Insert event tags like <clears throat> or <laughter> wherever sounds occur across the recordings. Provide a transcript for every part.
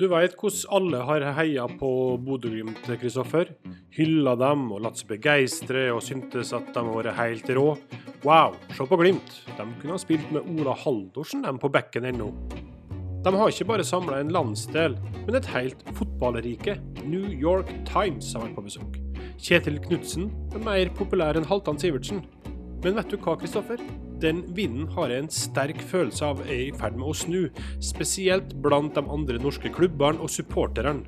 Du veit hvordan alle har heia på Bodø-Glimt, Kristoffer. Hylla dem og latt seg begeistre og syntes at de vært helt rå. Wow, se på Glimt. De kunne ha spilt med Ola Haldorsen dem på bekken ennå. De har ikke bare samla en landsdel, men et helt fotballrike. New York Times har vært på besøk. Kjetil Knutsen er mer populær enn Halvdan Sivertsen. Men vet du hva, Kristoffer? Den vinden har jeg en sterk følelse av er i ferd med å snu, spesielt blant de andre norske klubbene og supporterne.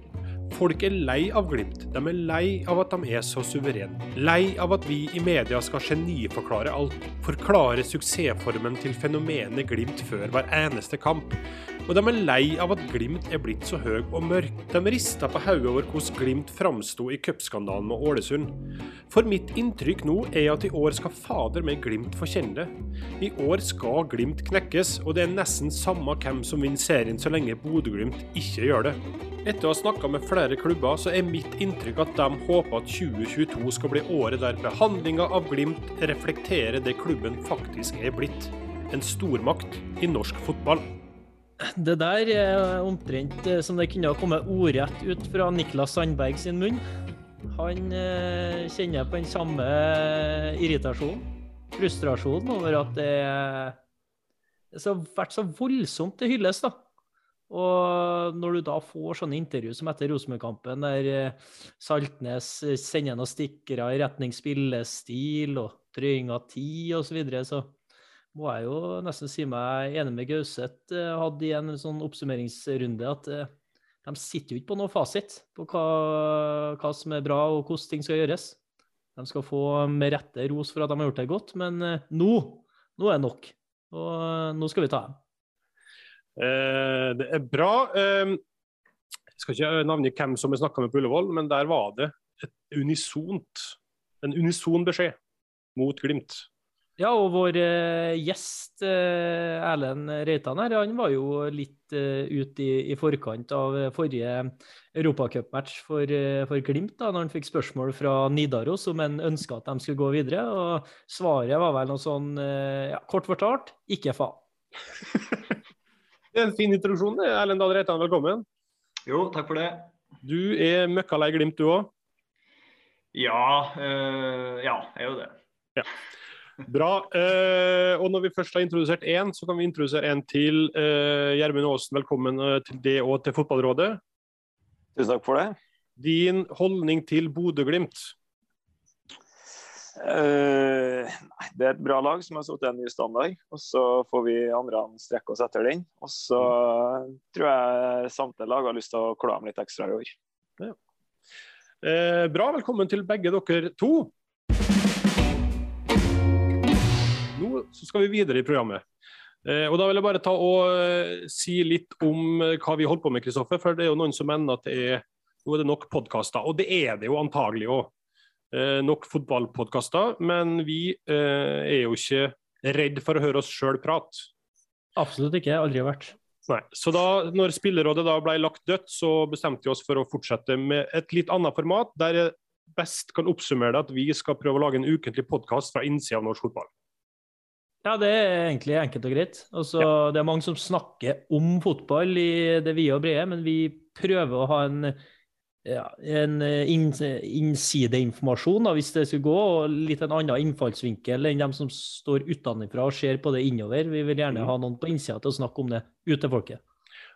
Folk er lei av Glimt. De er lei av at de er så suverene. Lei av at vi i media skal geniforklare alt. Forklare suksessformen til fenomenet Glimt før hver eneste kamp. Og de er lei av at Glimt er blitt så høy og mørk. De rista på hodet over hvordan Glimt framsto i cupskandalen med Ålesund. For mitt inntrykk nå er at i år skal fader meg Glimt få kjenne det. I år skal Glimt knekkes, og det er nesten samme hvem som vinner serien så lenge Bodø-Glimt ikke gjør det. Etter å ha snakka med flere klubber, så er mitt inntrykk at de håper at 2022 skal bli året der behandlinga av Glimt reflekterer det klubben faktisk er blitt. En stormakt i norsk fotball. Det der er omtrent eh, som det kunne ha kommet ordrett ut fra Niklas Sandberg sin munn. Han eh, kjenner på den samme irritasjonen, frustrasjonen over at det har vært så voldsomt til hylles, da. Og når du da får sånne intervju som etter Rosenborg-kampen, der eh, Saltnes sender noen stikkere i retning spillestil og trøying av tid osv., så, videre, så må jeg jo nesten si meg enig med Gauseth eh, hadde i en sånn oppsummeringsrunde at eh, de sitter jo ikke på noe fasit på hva, hva, som er bra og hvordan ting skal gjøres. De skal få med rette ros for at de har gjort det godt, men nå, nå er det nok. Og nå skal vi ta dem. Eh, det er bra. Eh, jeg skal ikke navngi hvem som har snakka med på Ullevål, men der var det et unisont, en unison beskjed mot Glimt. Ja, og vår uh, gjest uh, Erlend Reitan her, han var jo litt uh, ute i, i, forkant av forrige europacupmatch for, uh, for Glimt, da når han fikk spørsmål fra Nidaros om han ønska at de skulle gå videre. og Svaret var vel noe sånn, ja, kort fortalt, ikke faen. <laughs> Det er en fin introduksjon. det. Erlend Dahl Reitan, velkommen. Jo, takk for det. Du er møkkalei Glimt, du òg? Ja, øh, ja, jeg er jo det. Ja. Bra. Eh, og når vi først har introdusert én, så kan vi introdusere en til. Uh, Gjermund Aasen, velkommen til det og til Fotballrådet. Tusen takk for det. Din holdning til Bodø-Glimt? Uh, det er et bra lag som har satt en ny standard. og Så får vi andre strekke oss etter den. Og så tror jeg samtlige lag har lyst til å klå dem litt ekstra i år. Ja. Uh, bra. Velkommen til begge dere to. Nå skal vi videre i programmet. Uh, og Da vil jeg bare ta og si litt om hva vi holder på med, Kristoffer. For det er jo noen som mener at det er, nå er det nok podkaster. Og det er det jo antagelig òg eh, nok fotballpodkaster, men vi eh, er jo ikke redd for å høre oss sjøl prate. Absolutt ikke. Aldri vært. Nei. Så da når spillerådet da ble lagt dødt, så bestemte vi oss for å fortsette med et litt annet format, der jeg best kan oppsummere det at vi skal prøve å lage en ukentlig podkast fra innsida av norsk fotball. Ja, det er egentlig enkelt og greit. Altså, ja. Det er mange som snakker om fotball i det vide og brede, men vi prøver å ha en ja, en eh, innsideinformasjon, hvis det skulle gå, og litt en annen innfallsvinkel enn dem som står utenfra og ser på det innover. Vi vil gjerne mm. ha noen på innsida til å snakke om det ut til folket.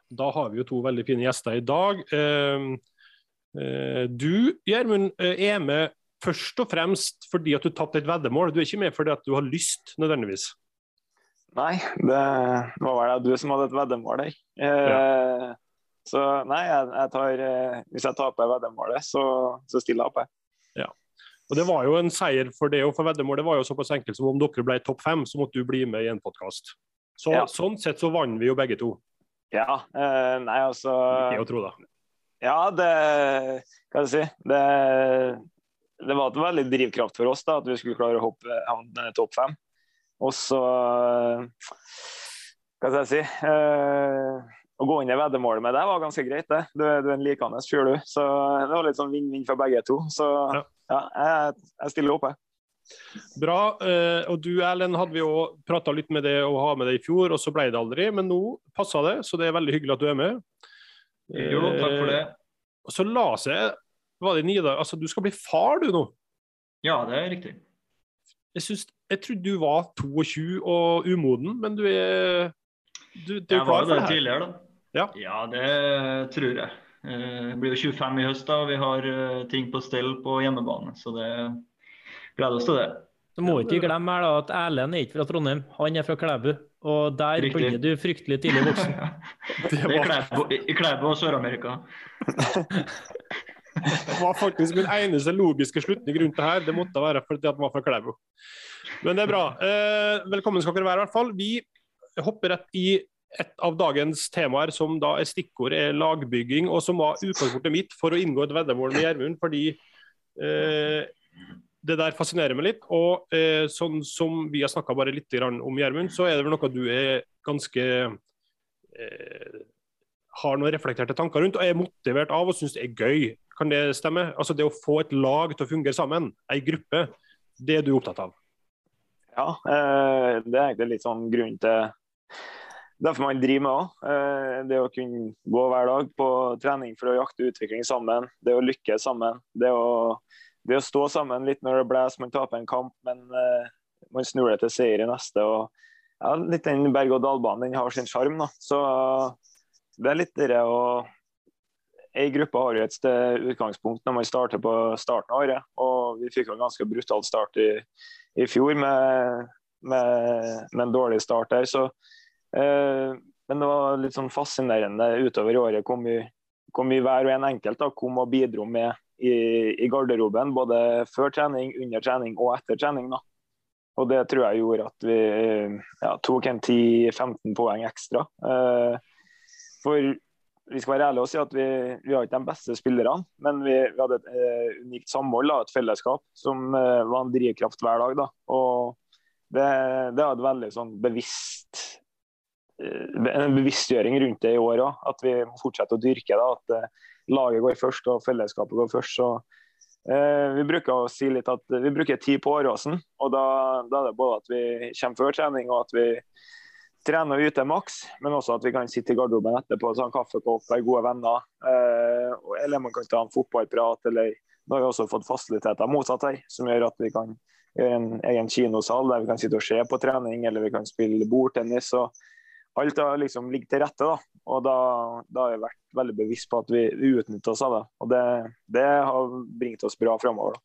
Da har vi jo to veldig fine gjester i dag. Eh, eh, du, Gjermund, er med først og fremst fordi at du tatt et veddemål. Du er ikke med fordi at du har lyst, nødvendigvis. Nei, det var vel du som hadde et veddemål der. Ja. Så nei, jeg, jeg tar, eh, hvis jeg taper veddemålet, så, så stiller jeg opp. Jeg. Ja. Og Det var jo en seier for det, og for veddemålet var jo såpass enkelt som om dere ble topp fem, så måtte du bli med i en podkast. Så, ja. Sånn sett så vant vi jo begge to. Ja. Eh, nei, altså Ikke å tro, da. Ja, det Hva skal jeg si det, det var et veldig drivkraft for oss da, at vi skulle klare å hoppe havne topp fem. Og så Hva skal jeg si eh, å gå inn i veddemålet med deg var ganske greit, det. Du, du er en likende fyr, du. Så det var litt sånn vinn-vinn for begge to. Så Ja. ja, jeg, jeg stiller opp, jeg. Bra. eh, og du Erlend hadde vi jo prata litt med det og ha med det i fjor, og så ble det aldri. Men nå passa det, så det er veldig hyggelig at du er med. Jo, takk for det. Eh, Og så la seg Var det Nidar? Altså, du skal bli far, du nå. Ja, det er riktig. Jeg, synes, jeg trodde du var 22 og umoden, men du er du, du er klar var for det det tidligere, da. Ja. det tror jeg. Det Jeg blir jo 25 i høst, da, og vi har eh, ting på stell på hjemmebane. Så det gleder oss til det. Så må ikke glemme her da, at Erlend er ikke fra Trondheim, han er fra Klæbu. Og der Riktig. blir du fryktelig tidlig voksen. <laughs> Det er var- i i og Sør-Amerika. <laughs> Det var faktisk min eneste logiske slutning rundt det her. Det måtte være fordi at den var fra Klæbo. Men det er bra. Eh, velkommen skal dere være, i hvert fall. Vi hopper rett i et av dagens temaer, som da er stikkord er lagbygging, og som var utgangspunktet mitt for å inngå et veddemål med Gjermund, fordi eh, det der fascinerer meg litt. Og eh, sånn som vi har snakka bare litt om Gjermund, så er det vel noe du er ganske eh, har noen reflekterte tanker rundt og er motivert av og syns det er gøy. Kan det stemme? Altså Det å få et lag til å fungere sammen, ei gruppe, det er du opptatt av? Ja, eh, det er egentlig litt sånn grunn til Derfor man driver med òg. Det å kunne gå hver dag på trening for å jakte utvikling sammen. Det å lykkes sammen. Det å, det å stå sammen litt når det blåser, man taper en kamp, men eh, man snur det til seier i neste. og ja, litt den berg-og-dal-banen den har sin sjarm. Så det er litt det å Ei gruppe har jo et utgangspunkt når man starter på starten av året. Og vi fikk en ganske brutal start i, i fjor med, med, med en dårlig start der. Så, eh, men det var litt sånn fascinerende utover året hvor mye, hvor mye hver og en enkelt da, kom og bidro med i, i garderoben. Både før trening, under trening og etter trening. da. Og det tror jeg gjorde at vi ja, tok en 10-15 poeng ekstra. Eh, for vi skal være ærlige og si at vi, vi har ikke de beste spillerne, men vi, vi hadde et eh, unikt samhold, da, et fellesskap, som eh, var en drivkraft hver dag. Da. Og det, det er et veldig sånn bevisst eh, en bevisstgjøring rundt det i år òg. At vi må fortsette å dyrke det. At eh, laget går først og fellesskapet går først. Så, eh, vi bruker å si litt at vi bruker tid på Åråsen. Og da, da er det både at vi kommer før trening og at vi trener ute maks, men også at vi kan sitte i garderoben etterpå, ta en kaffekopp, være gode venner. Eh, eller man kan ta en fotballprat, eller nå har vi også fått fasiliteter motsatt her, som gjør at vi kan gjøre en egen kinosal der vi kan sitte og se på trening, eller vi kan spille bordtennis. og Alt har liksom ligget til rette, da. Og da, da har vi vært veldig bevisst på at vi utnytter oss av det. Og det, det har bringt oss bra framover.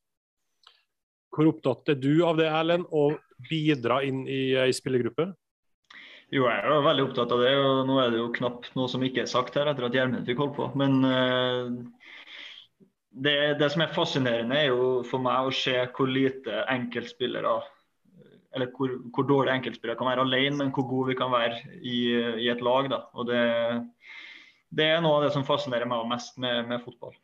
Hvor opptatt er du av det, Erlend, å bidra inn i ei spillergruppe? Jo, jeg er jo veldig opptatt av det, og nå er det jo knapt noe som ikke er sagt her etter at Gjermund fikk holde på. Men eh, det, det som er fascinerende, er jo for meg å se hvor lite enkeltspillere Eller hvor, hvor dårlig enkeltspillere kan være alene, men hvor gode vi kan være i, i et lag. da. Og det, det er noe av det som fascinerer meg mest med, med fotball.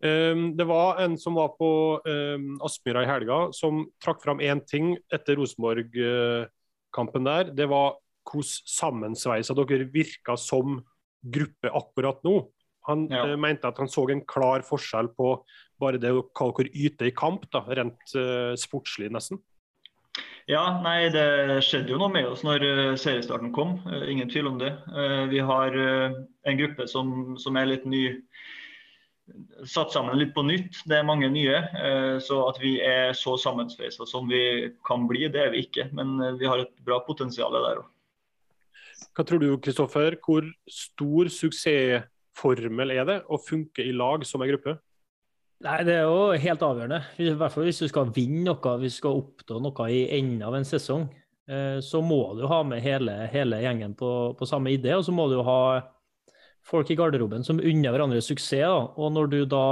Um, det var en som var på um, Aspmyra i helga, som trakk fram én ting etter Rosenborg-kampen der. Det var hvordan sammensveisa dere virka som gruppe akkurat nå. Han Ja. uh, mente at han så en klar forskjell på bare det hva dere yter i kamp, da, rent uh, sportslig nesten. Ja, nei, det skjedde jo noe med oss når uh, seriestarten kom. Ingen tvil om det. Vi har en gruppe som, som er litt ny. Satt sammen litt på nytt. Det er mange nye. eh, så at vi er så sammensveisa som vi kan bli, det er vi ikke. Men eh, vi har et bra potensial der òg. Hva tror du, Kristoffer? Hvor stor suksessformel er det å funke i lag som en gruppe? Nei, Det er jo helt avgjørende. I hvert fall hvis du skal vinne noe, hvis du skal oppnå noe i enden av en sesong. eh, Så må du ha med hele, hele gjengen på, på samme idé, og så må du ha folk i garderoben som unner hverandre suksess. Da. Og når du da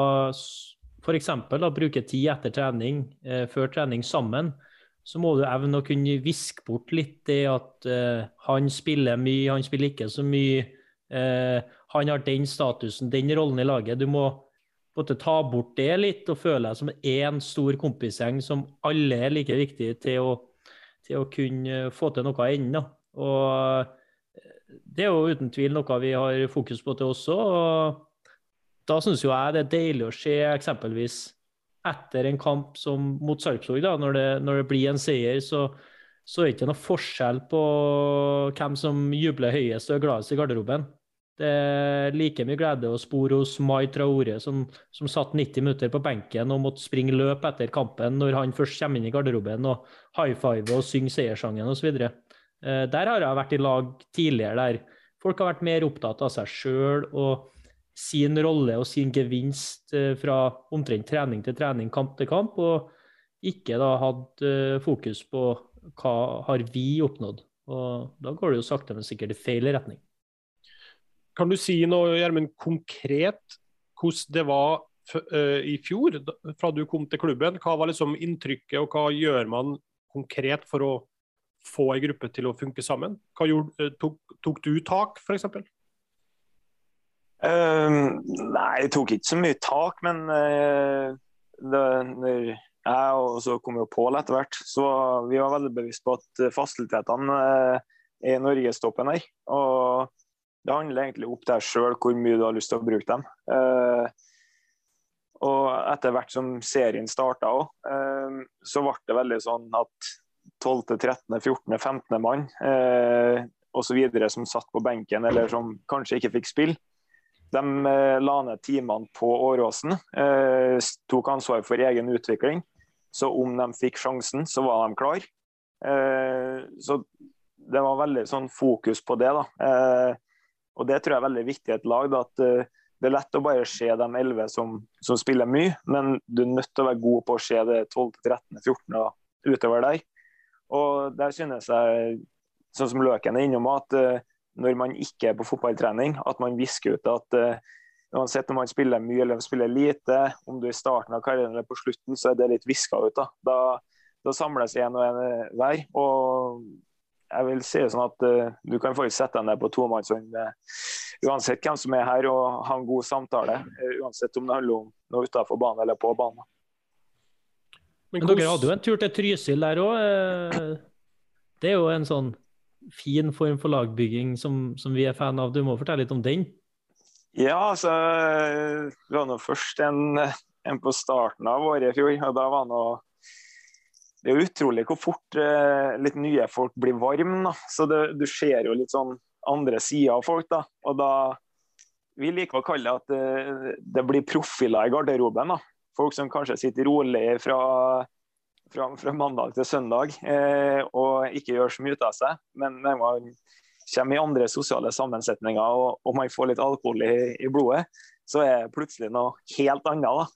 f.eks. bruker tid etter trening, eh, før trening sammen, så må du evne å kunne viske bort litt det at eh, han spiller mye, han spiller ikke så mye. Eh, han har den statusen, den rollen i laget. Du må måtte ta bort det litt og føle deg som én stor kompisgjeng som alle er like viktige til å, til å kunne få til noe enden. Og det er jo uten tvil noe vi har fokus på til også. og Da syns jeg det er deilig å se eksempelvis etter en kamp som mot Sarpsborg, da, når det, når det blir en seier, så, så er det ikke noe forskjell på hvem som jubler høyest og er gladest i garderoben. Det er like mye glede å spore hos Mai Traore, som, som satt 90 minutter på benken og måtte springe løp etter kampen når han først kommer inn i garderoben og high five og synge seierssangen osv. Eh, der har jeg vært i lag tidligere der folk har vært mer opptatt av seg sjøl og sin rolle og sin gevinst eh, fra omtrent trening til trening, kamp til kamp, og ikke da hatt eh, fokus på hva har vi oppnådd. Og da går det jo sakte, men sikkert i feil retning. Kan du si noe Gjermund, konkret hvordan det var i fjor, fra du kom til klubben? Hva var liksom inntrykket, og hva gjør man konkret for å få ei gruppe til å funke sammen? Gjorde, uh, tok, tok, du tak, f.eks.? Uh, ehm, nei, jeg tok ikke så mye tak, men uh, det, når jeg og så kom jo Pål etter hvert, så vi var veldig bevisst på at fasilitetene er norgestoppen her. Og det handler egentlig opp til deg sjøl hvor mye du har lyst til å bruke dem. Eh, og etter hvert som serien starta òg, eh, så ble det veldig sånn at 12., 13., 14., 15. mann eh, osv. som satt på benken eller som kanskje ikke fikk spille, de eh, la ned timene på Åråsen. Eh, tok ansvar for egen utvikling. Så om de fikk sjansen, så var de klar. Eh, så det var veldig sånn fokus på det. da. Eh, og Det tror jeg er veldig viktig i et lag. Da, at uh, Det er lett å bare se de 11 som, som, spiller mye, men du er nødt til å være god på å se det 12-13-14 og utover der. Og Der synes jeg, sånn som Løken er innom, at uh, når man ikke er på fotballtrening, at man visker ut at uh, uansett om man spiller mye eller spiller lite, om du er i starten av karrieren eller på slutten, så er det litt viska ut. Da, da, da samles en og én hver. og jeg vil si det sånn at uh, du kan faktisk sette deg ned på tomannshånd uh, uansett hvem som er her, og ha en god samtale. Uansett om det handler om noe utenfor banen eller på banen. Men, Men dere hadde jo en tur til Trysil der òg. Uh, det er jo en sånn fin form for lagbygging som, som, vi er fan av. Du må fortelle litt om den? Ja, altså Vi var nå først en, en på starten av året i fjor. og da var nå det er utrolig hvor fort eh, litt nye folk blir varme. Da. Så det, du ser jo litt sånn andre sider av folk. da. Og da Vi liker å kalle det at det, eh, det blir profiler i garderoben. da. Folk som kanskje sitter rolig fra, fra, fra mandag til søndag eh, og ikke gjør så mye ut av seg. Men når man kommer i andre sosiale sammensetninger og, og man får litt alkohol i, i blodet, så er det plutselig noe helt annet. da.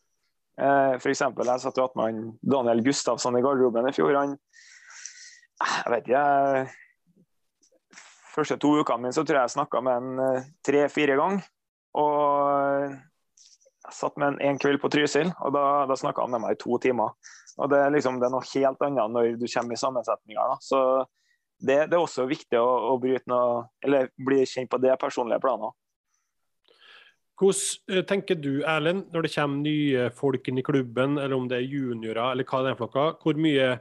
Eh, eksempel, jeg satt jo med Daniel Gustavsson i garderoben i fjor. Han Jeg vet ikke første to ukene mine så tror jeg jeg snakka med han eh, tre-fire ganger. Og satt med en, en kveld på Trysil, og da, da snakka han med meg i to timer. Og det liksom, det er noe helt annet når du kommer i sammensetninger. Da. Så det, det, er også viktig å, å noe, bli kjent på det personlige planet. Hvordan eh, tenker du, Erlend, når det kommer nye folk inn i klubben, eller om det er juniorer, eller hva det er for noe, hvor mye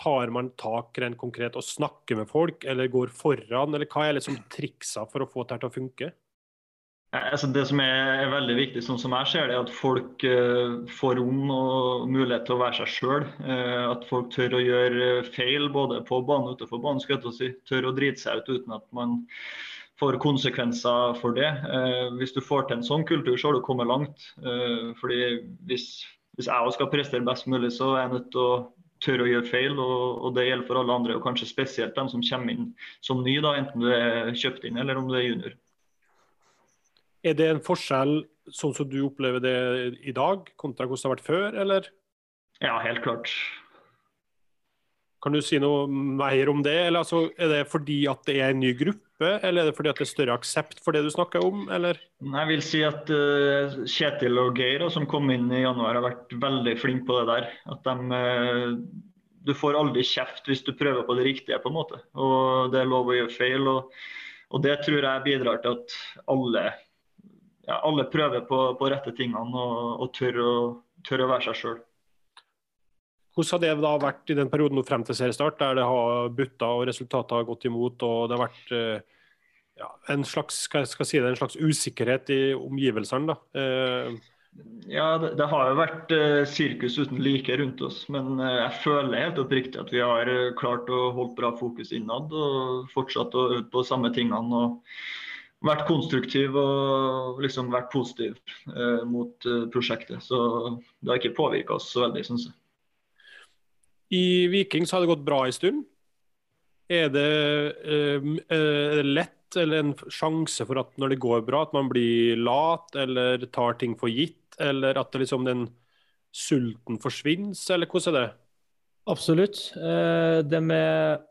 tar man tak rent konkret og snakker med folk, eller går foran, eller hva er liksom triksa for å få dette til å funke? Altså det som er veldig viktig, sånn som jeg ser det, er at folk uh, får rom og mulighet til å være seg sjøl. Uh, eh, at folk tør å gjøre feil både på banen og utenfor banen. Skal jeg si. Tør å drite seg ut uten at man får konsekvenser for det. Uh, hvis du får til en sånn kultur, så har du kommet langt. Eh, fordi hvis, hvis jeg skal prestere best mulig, så er jeg nødt til å tørre å gjøre feil. Og, og, det gjelder for alle andre, og kanskje spesielt dem som kommer inn som ny, da, enten du er kjøpt inn eller om du er junior. Er det en forskjell sånn som du opplever det i dag, kontra hvordan det har vært før, eller? Ja, helt klart. Kan du si noe mer om det? Eller altså, Er det fordi at det er en ny gruppe, eller er det fordi at det er større aksept for det du snakker om? Eller? Jeg vil si at uh, Kjetil og Geir, som kom inn i januar, har vært veldig flinke på det der. At de, uh, du får aldri kjeft hvis du prøver på det riktige, på en måte. Og det er lov å gjøre feil. Og, og det tror jeg bidrar til at alle, ja, alle prøver på, på rette tingene og, og tør, å, tør å være seg sjøl. Hvordan har det da vært i den perioden frem til seriestart, der det har butta og resultatet har gått imot og det har vært uh, ja, en slags si det, en slags usikkerhet i omgivelsene. da. Eh, Ja, det, det har jo vært eh, sirkus uten like rundt oss, men eh, jeg føler helt oppriktig at vi har eh, klart å holde bra fokus innad og fortsatt å øve på samme tingene. og vært konstruktiv og liksom vært positiv eh, mot eh, prosjektet. Så det har ikke påvirka oss så veldig, syns jeg. I Viking så har det gått bra en stund. Er det, eh, eh, lett eller en sjanse for at når det går bra, at man blir lat eller tar ting for gitt, eller at det liksom den sulten forsvinner, eller hvordan er det? Absolutt. Eh, Det med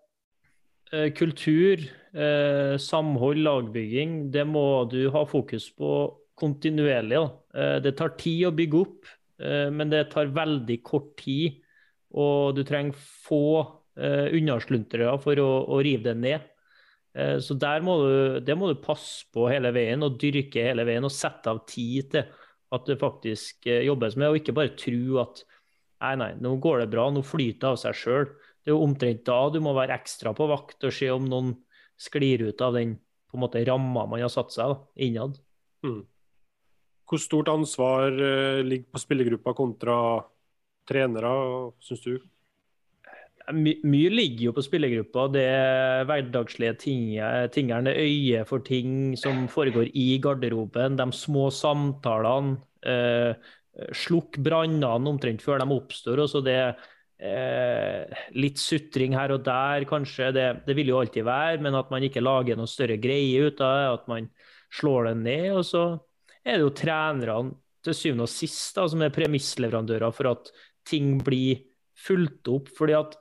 kultur, eh, samhold, lagbygging, det må du ha fokus på kontinuerlig. Eh, Det tar tid å bygge opp, eh, men det tar veldig kort tid. Og du trenger få eh, unnasluntrere for å, å rive det ned. Eh, Så der må du, det må du passe på hele veien og dyrke hele veien og sette av tid til at det faktisk eh, jobbes med, og ikke bare tro at Nei, nei, nå går det bra, nå flyter det av seg sjøl. Det er jo omtrent da du må være ekstra på vakt og se om noen sklir ut av den på en måte ramma man har satt seg da, innad. Mm. Hvor stort ansvar eh, ligger på spillergruppa kontra trenere, syns du? My, mye ligger jo på spillergruppa. Det er hverdagslige ting, tingene, øye for ting som foregår i garderoben, de små samtalene. Eh, slukk brannene omtrent før de oppstår. og så det eh, Litt sutring her og der, kanskje. Det, det vil jo alltid være, men at man ikke lager noe større greie ut av det. At man slår det ned. Og så er det jo trenerne til syvende og sist da, som er premissleverandører for at ting blir fulgt opp. fordi at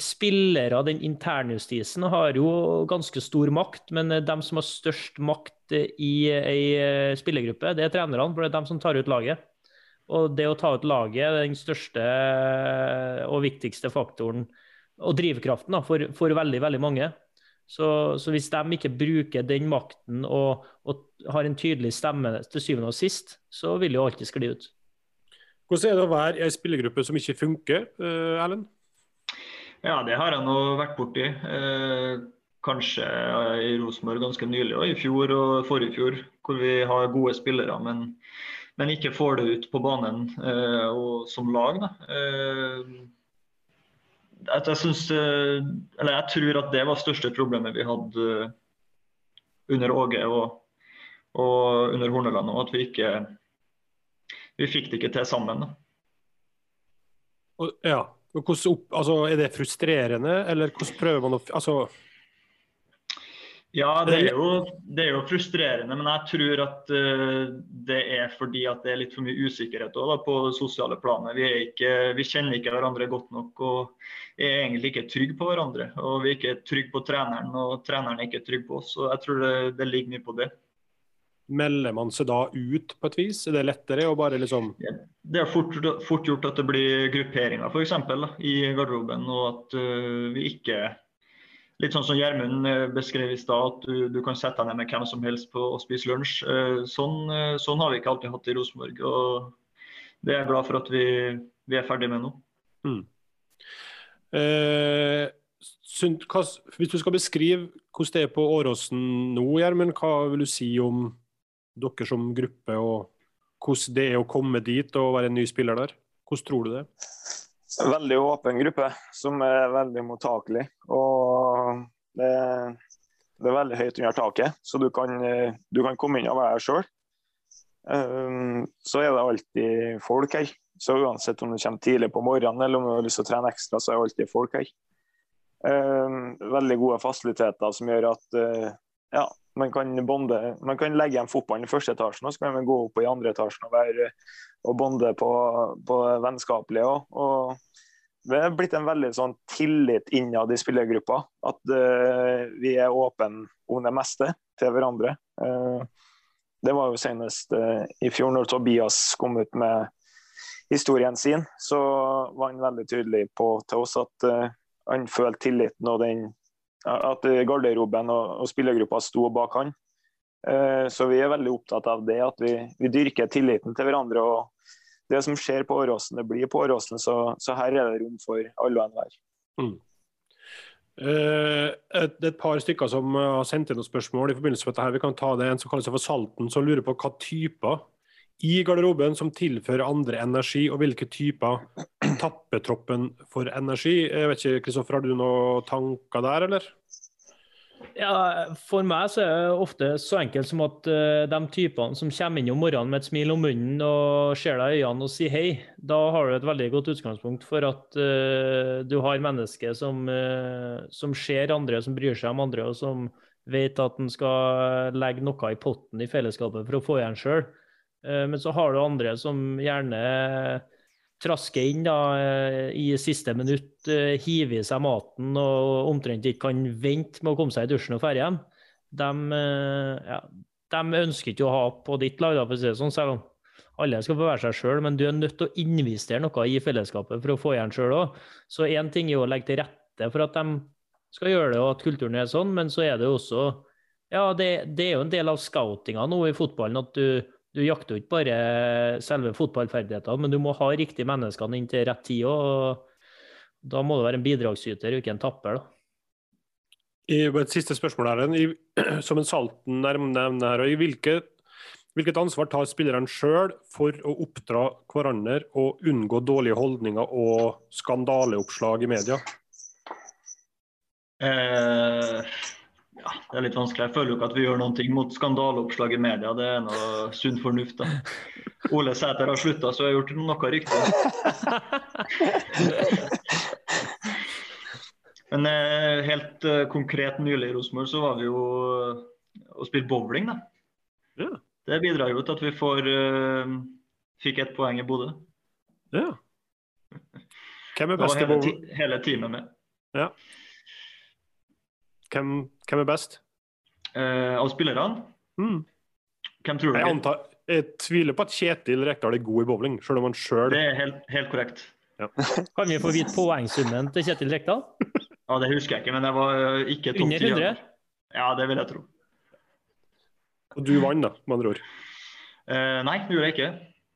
spillere, den internjustisen, har jo ganske stor makt, men de som har størst makt i ei spillergruppe, det er trenerne, for det er de som tar ut laget. Og det å ta ut laget er den største og viktigste faktoren og drivkraften da, for, for veldig, veldig mange. Så, så, hvis de ikke bruker den makten og, og, har en tydelig stemme til syvende og sist, så vil det jo alltid skli ut. Hvordan er det å være i ei spillergruppe som ikke funker, uh, Erlend? Ja, det har jeg nå vært borti. Eh, kanskje i Rosenborg ganske nylig, og i fjor og forrige fjor, hvor vi har gode spillere, men, men ikke får det ut på banen eh, og som lag. Da. Eh, jeg, synes, eller jeg tror at det var største problemet vi hadde under Åge og, og under Horneland, og at vi ikke vi fikk det ikke til sammen. Da. Ja, opp, altså, er det frustrerende, eller hvordan prøver man å altså... Ja, det er, jo, det er, jo, frustrerende, men jeg tror at uh, det er fordi at det er litt for mye usikkerhet også, da, på det sosiale planet. Vi, ikke, vi, kjenner ikke hverandre godt nok og er egentlig ikke trygge på hverandre. Og vi er ikke trygge på treneren, og treneren er ikke trygg på oss. Så jeg tror det, det ligger mye på det. Melder man seg da ut på et vis? Er det lettere å bare liksom Det er fort, fort gjort at det blir grupperinger f.eks. i garderoben, og at uh, vi ikke Litt sånn som Gjermund beskrev i stad, at du, du, kan sette deg ned med hvem som helst på å spise lunsj. Uh, sånn, uh, sånn, har vi ikke alltid hatt i Rosenborg, og det er jeg glad for at vi, vi er ferdig med nå. Mm. Hva, hvis du skal beskrive hvordan det er på Åråsen nå, Gjermund, hva vil du si om dere som gruppe, og hvordan det er å komme dit og være en ny spiller der? Hvordan tror du det? Veldig åpen gruppe som er veldig mottakelig. Og det, det er veldig høyt under taket, så du kan, du kan komme inn og være deg sjøl. Um, så er det alltid folk her. Så uansett om du kommer tidlig på morgenen eller om du har lyst til å trene ekstra, så er det alltid folk her. Um, veldig gode fasiliteter som gjør at uh, ja, man kan bonde. Man kan legge igjen fotballen i første etasjen, og så kan man gå opp i andre etasjen og, være, og bonde på, på vennskapelige òg. Det er blitt en veldig sånn tillit innad i spillergruppa. At uh, vi er åpne om det meste til hverandre. Uh, det var jo senest uh, i fjor, når Tobias kom ut med historien sin, så var han veldig tydelig på til oss at han følte tilliten og den at garderoben og, og spillergruppa sto bak han. Eh, så vi er veldig opptatt av det, at vi, vi, dyrker tilliten til hverandre. og Det som skjer på Åråsen, det blir på Åråsen, så, så, her er det rom for alle og enhver. Mm. Eh, et, et par stykker som har sendt inn noen spørsmål i forbindelse med dette. Vi kan ta det en som kaller seg for Salten, som lurer på hva typer i garderoben som tilfører andre energi, og hvilke typer tapper troppen for energi. Jeg vet ikke, Kristoffer, Har du noen tanker der, eller? Ja, For meg så er det ofte så enkelt som at uh, de typene som kommer inn om morgenen med et smil om munnen og ser deg i øynene og sier hei, da har du et veldig godt utgangspunkt for at uh, du har mennesker som, uh, som ser andre, som bryr seg om andre, og som vet at en skal legge noe i potten i fellesskapet for å få igjen sjøl. Men så har du andre som gjerne trasker inn da, eh, i siste minutt, eh, hiver i seg maten og omtrent ikke kan vente med å komme seg i dusjen og dra hjem, de, eh, ja, de, ønsker ikke å ha på ditt lag, for å si det sånn, selv om alle skal få være seg sjøl, men du er nødt til å investere noe i fellesskapet for å få igjen sjøl òg. Så én ting er å legge til rette for at de skal gjøre det, og at kulturen er sånn, men så er det jo også Ja, det, det er jo en del av scoutinga nå i fotballen at du du jakter jo ikke bare selve fotballferdighetene, men du må ha riktige menneskene inn til rett tid òg. Da må du være en bidragsyter, ikke en tapper. da. I et siste spørsmål her, i, <clears throat> som en Salten nevner her, i hvilke, hvilket ansvar tar spillerne sjøl for å oppdra hverandre og unngå dårlige holdninger og skandaleoppslag i media? Eh, ja, det er litt vanskelig. Jeg føler jo ikke at vi gjør noen ting mot skandaleoppslag i media. Det er noe sunn fornuft. da. Ole Sæter har slutta, så jeg har gjort noe riktig. Men eh, helt uh, konkret nylig i Rosenborg så var vi jo uh, og spilte bowling. da. Ja. Det bidrar jo til at vi får fikk ett poeng i Bodø. Ja. Hvem er best i bowling? Hele teamet med. Ja. Hvem, hvem er best? Eh, av spillerne? Mm. Hvem tror du? Jeg, antar, jeg tviler på at Kjetil Rekdal er god i bowling, selv om han sjøl Det er helt, helt korrekt. Ja. <laughs> Kan vi få vite poengsummen til Kjetil Rekdal? Ja, Det husker jeg ikke, men jeg var eh, ikke topp Under 100? Ja, det vil jeg tro. Og du vant, da, med andre ord? Eh, nei, det gjorde jeg ikke.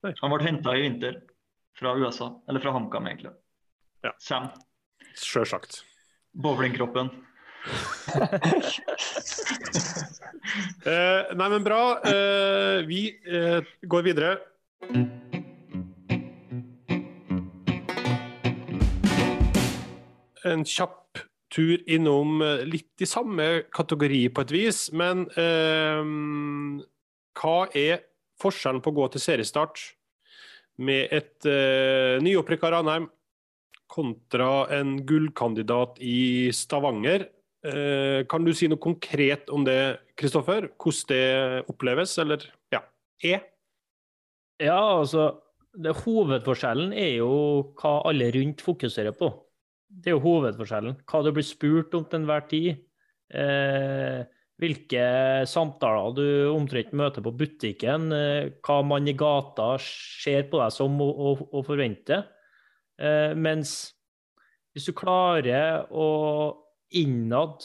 Nei. Han ble henta i vinter fra USA. Eller fra HamKam, egentlig. Ja. Sam. Sjølsagt. Bowlingkroppen. Eh, nei, men bra. Eh, vi eh, går videre. En kjapp tur innom eh, litt i samme kategori på et vis, men eh, hva er forskjellen på å gå til seriestart med et eh, nyopprykka Ranheim kontra en gullkandidat i Stavanger? Eh, kan du si noe konkret om det, Kristoffer? Hvordan det oppleves, eller ja, er? Ja, altså det, Hovedforskjellen er jo hva alle rundt fokuserer på. Det er jo hovedforskjellen. Hva du blir spurt om til enhver tid. Eh, hvilke samtaler du omtrent møter på butikken. Eh, hva man i gata ser på deg som og, og, og forventer. Eh, mens hvis du klarer å innad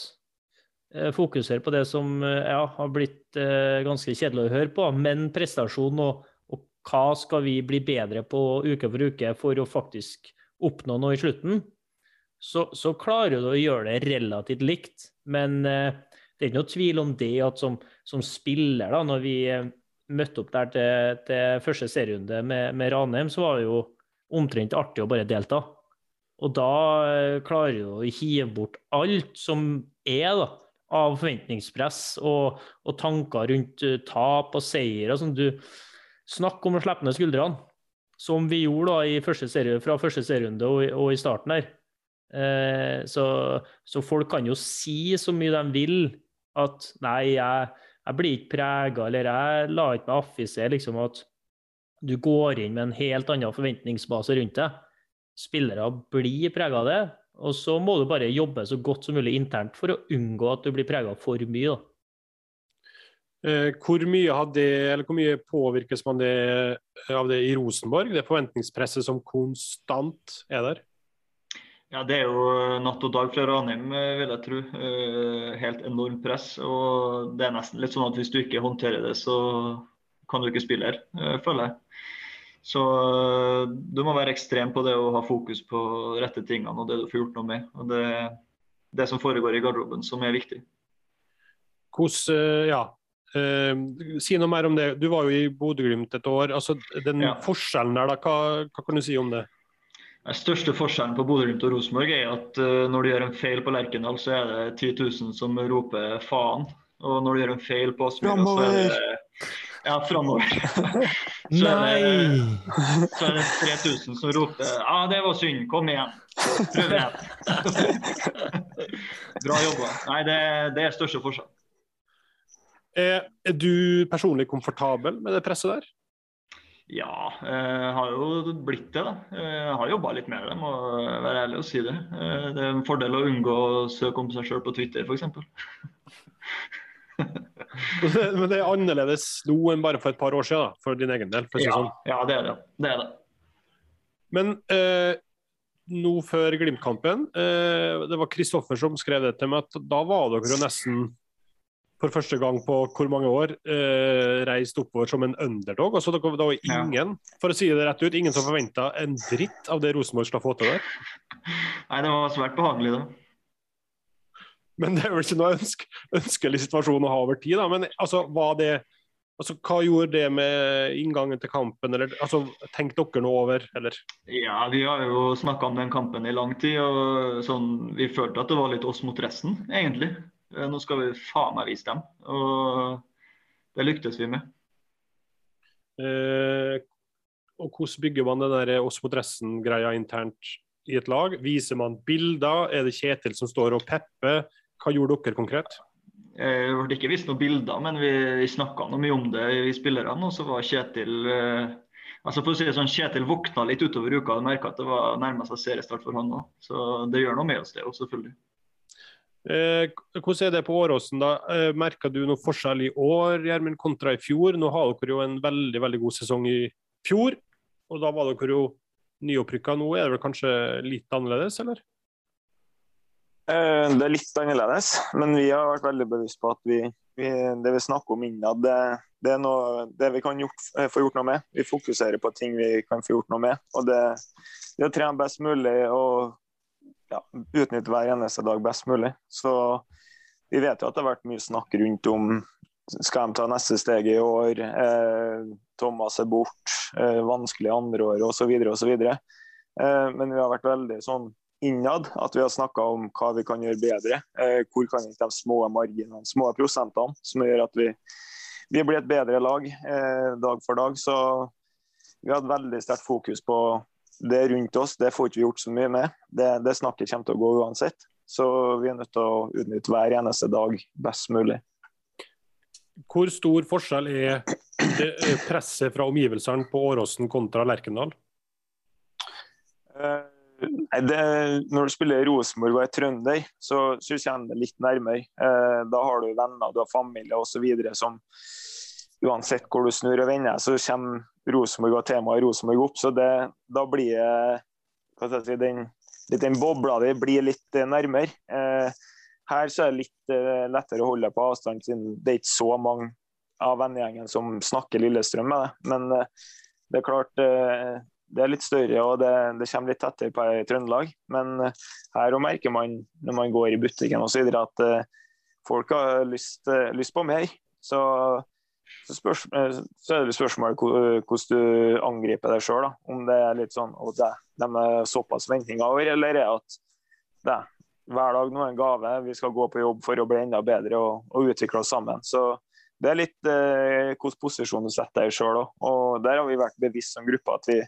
eh, fokusere på det som eh, ja, har blitt eh, ganske kjedelig å høre på, men prestasjon og, og hva skal vi bli bedre på uke for uke for å faktisk oppnå noe i slutten, så, så klarer du å gjøre det relativt likt. Men eh, det er ikke noe tvil om det at som, som spiller, da, når vi møtte opp der til, til første serierunde med, med Ranheim, så var det jo omtrent artig å bare delta. Og da eh, klarer du å hive bort alt som er da, av forventningspress og, og, tanker rundt uh, tap og seier. og sånn. Du om å slippe ned skuldrene, som vi gjorde da, første serie, fra første serierunde og, og, i starten her. Eh, så, så, folk kan jo si så mye de vil at nei, jeg, jeg blir ikke prega, eller jeg lar ikke meg affisere liksom, at du går inn med en helt annen forventningsbase rundt deg spillere blir prega av det. Og så må du bare jobbe så godt som mulig internt for å unngå at du blir prega for mye. Da. Eh, hvor mye, det, hvor mye påvirkes man det, av det i Rosenborg? Det forventningspresset som konstant er der? Ja, Det er jo natt og dag fra Ranheim, eh, vil jeg tro. Eh, helt enormt press. Og det er nesten litt sånn at hvis du ikke håndterer det, så kan du ikke spille her, føler jeg. Så du må være ekstrem på det å ha fokus på rette tingene og det du får gjort noe med. Og det, det som foregår i garderoben, som er viktig. Hvordan, eh, ja, Uh, Si noe mer om det. Du var jo i Bodø-Glimt et år. altså Den Ja. forskjellen der, da, hva, hva kan du si om det? Den største forskjellen på Bodø-Glimt og Rosenborg er at uh, når du gjør en feil på Lerkendal, så er det 10 000 som roper faen. Og når du gjør en feil på Aspmyra, så er det ja, framover. <laughs> Så er det, så er det 3000 som roper ja, det var synd, kom igjen. Prøv igjen. <laughs> Bra jobba. Nei, det, det er største forskjell. Er, er du personlig komfortabel med det presset der? Ja, jeg har jo blitt det, da. Jeg har jobba litt med det, må være ærlig og si det. Eh, Det er en fordel å unngå å søke om seg sjøl på Twitter, f.eks. <laughs> <laughs> Men det er annerledes nå enn bare for et par år siden, da, for din egen del. Ja, sånn. ja, det er det. det, er det. Men eh, nå før Glimt-kampen, eh, det var Kristoffer som skrev det til meg, at da var dere jo nesten for første gang på hvor mange år eh, reist oppover som en underdog. Altså, det var Ja. ingen for å si det rett ut, ingen som forventa en dritt av det Rosenborg skal få til der. Nei, det var svært behagelig, da. Men det er vel ikke noe ønske, ønskelig situasjon å ha over tid. Da. Men altså, det, altså, hva gjorde det med inngangen til kampen? Eller, altså, Tenkte dere noe over, eller? Ja, vi har jo snakka om den kampen i lang tid, og sånn, vi følte at det var litt oss mot resten, egentlig. Eh, Nå skal vi faen meg vise dem, og det lyktes vi med. Eh, og hvordan bygger man den der oss mot resten-greia internt i et lag? Viser man bilder? Er det Kjetil som står og pepper? Hva gjorde dere konkret? Eh, Det ble ikke vist noen bilder, men vi, vi snakka mye om det i spillerne. Og så var Kjetil eh, altså for å si det sånn, Kjetil våkna litt utover uka og merka at det var nærma seg seriestart for han òg. Så det gjør noe med oss, det òg, selvfølgelig. Eh, hvordan er det på Åråsen? da? Eh, Merka du noe forskjell i år Gjermund, kontra i fjor? Nå har dere jo en veldig veldig god sesong i fjor, og da var dere jo nyopprykka. Nå er det vel kanskje litt annerledes, eller? Eh, Det er litt annerledes, men vi har vært veldig bevisst på at vi, vi, det vi snakker om innad, det, det er noe det vi kan gjort, eh, få gjort noe med. Vi fokuserer på ting vi kan få gjort noe med. Og det, det å trene best mulig og ja, utnytte hver eneste dag best mulig. Så vi vet jo at det har vært mye snakk rundt om skal de ta neste steg i år, eh, Thomas er bort, eh, vanskelig andreår osv. osv. Eh, men vi har vært veldig sånn innad at vi har snakka om hva vi kan gjøre bedre. Eh, hvor kan de små marginene, små prosentene, som gjør at vi, vi blir et bedre lag eh, dag for dag. Så vi har hatt veldig sterkt fokus på det rundt oss. Det får ikke vi gjort så mye med. Det, det snakket kommer til å gå uansett. Så vi er nødt til å utnytte hver eneste dag best mulig. Hvor stor forskjell er det eh, presset fra omgivelsene på Åråsen kontra Lerkendal? Eh, det, når du spiller Rosenborg og er trønder, så, så kommer det litt nærmere. Eh, da har du venner, du har familie osv. som uansett hvor du snur og vender, så kommer Rosenborg og temaet Rosenborg opp. Så det, da blir hva si, den, den bobla di blir litt nærmere. Eh, her så er det litt eh, lettere å holde på avstand, siden det er ikke så mange av vennegjengen som snakker Lillestrøm med det. Men eh, det er klart eh, det er litt større og det, det kommer litt tettere på i Trøndelag. Men eh, her merker man når man går i butikken og så at uh, folk har lyst, uh, lyst på mer. Så, så, spørs, så er det spørsmålet hvor- hvordan du angriper deg sjøl. Om det er litt sånn at de er såpass forventninger over, eller er at det, hver dag nå er en gave. Vi skal gå på jobb for å bli enda bedre og, og utvikle oss sammen. Så det er litt eh, hvilken posisjon du setter deg i sjøl òg. Og der har vi vært bevisst som gruppe at vi,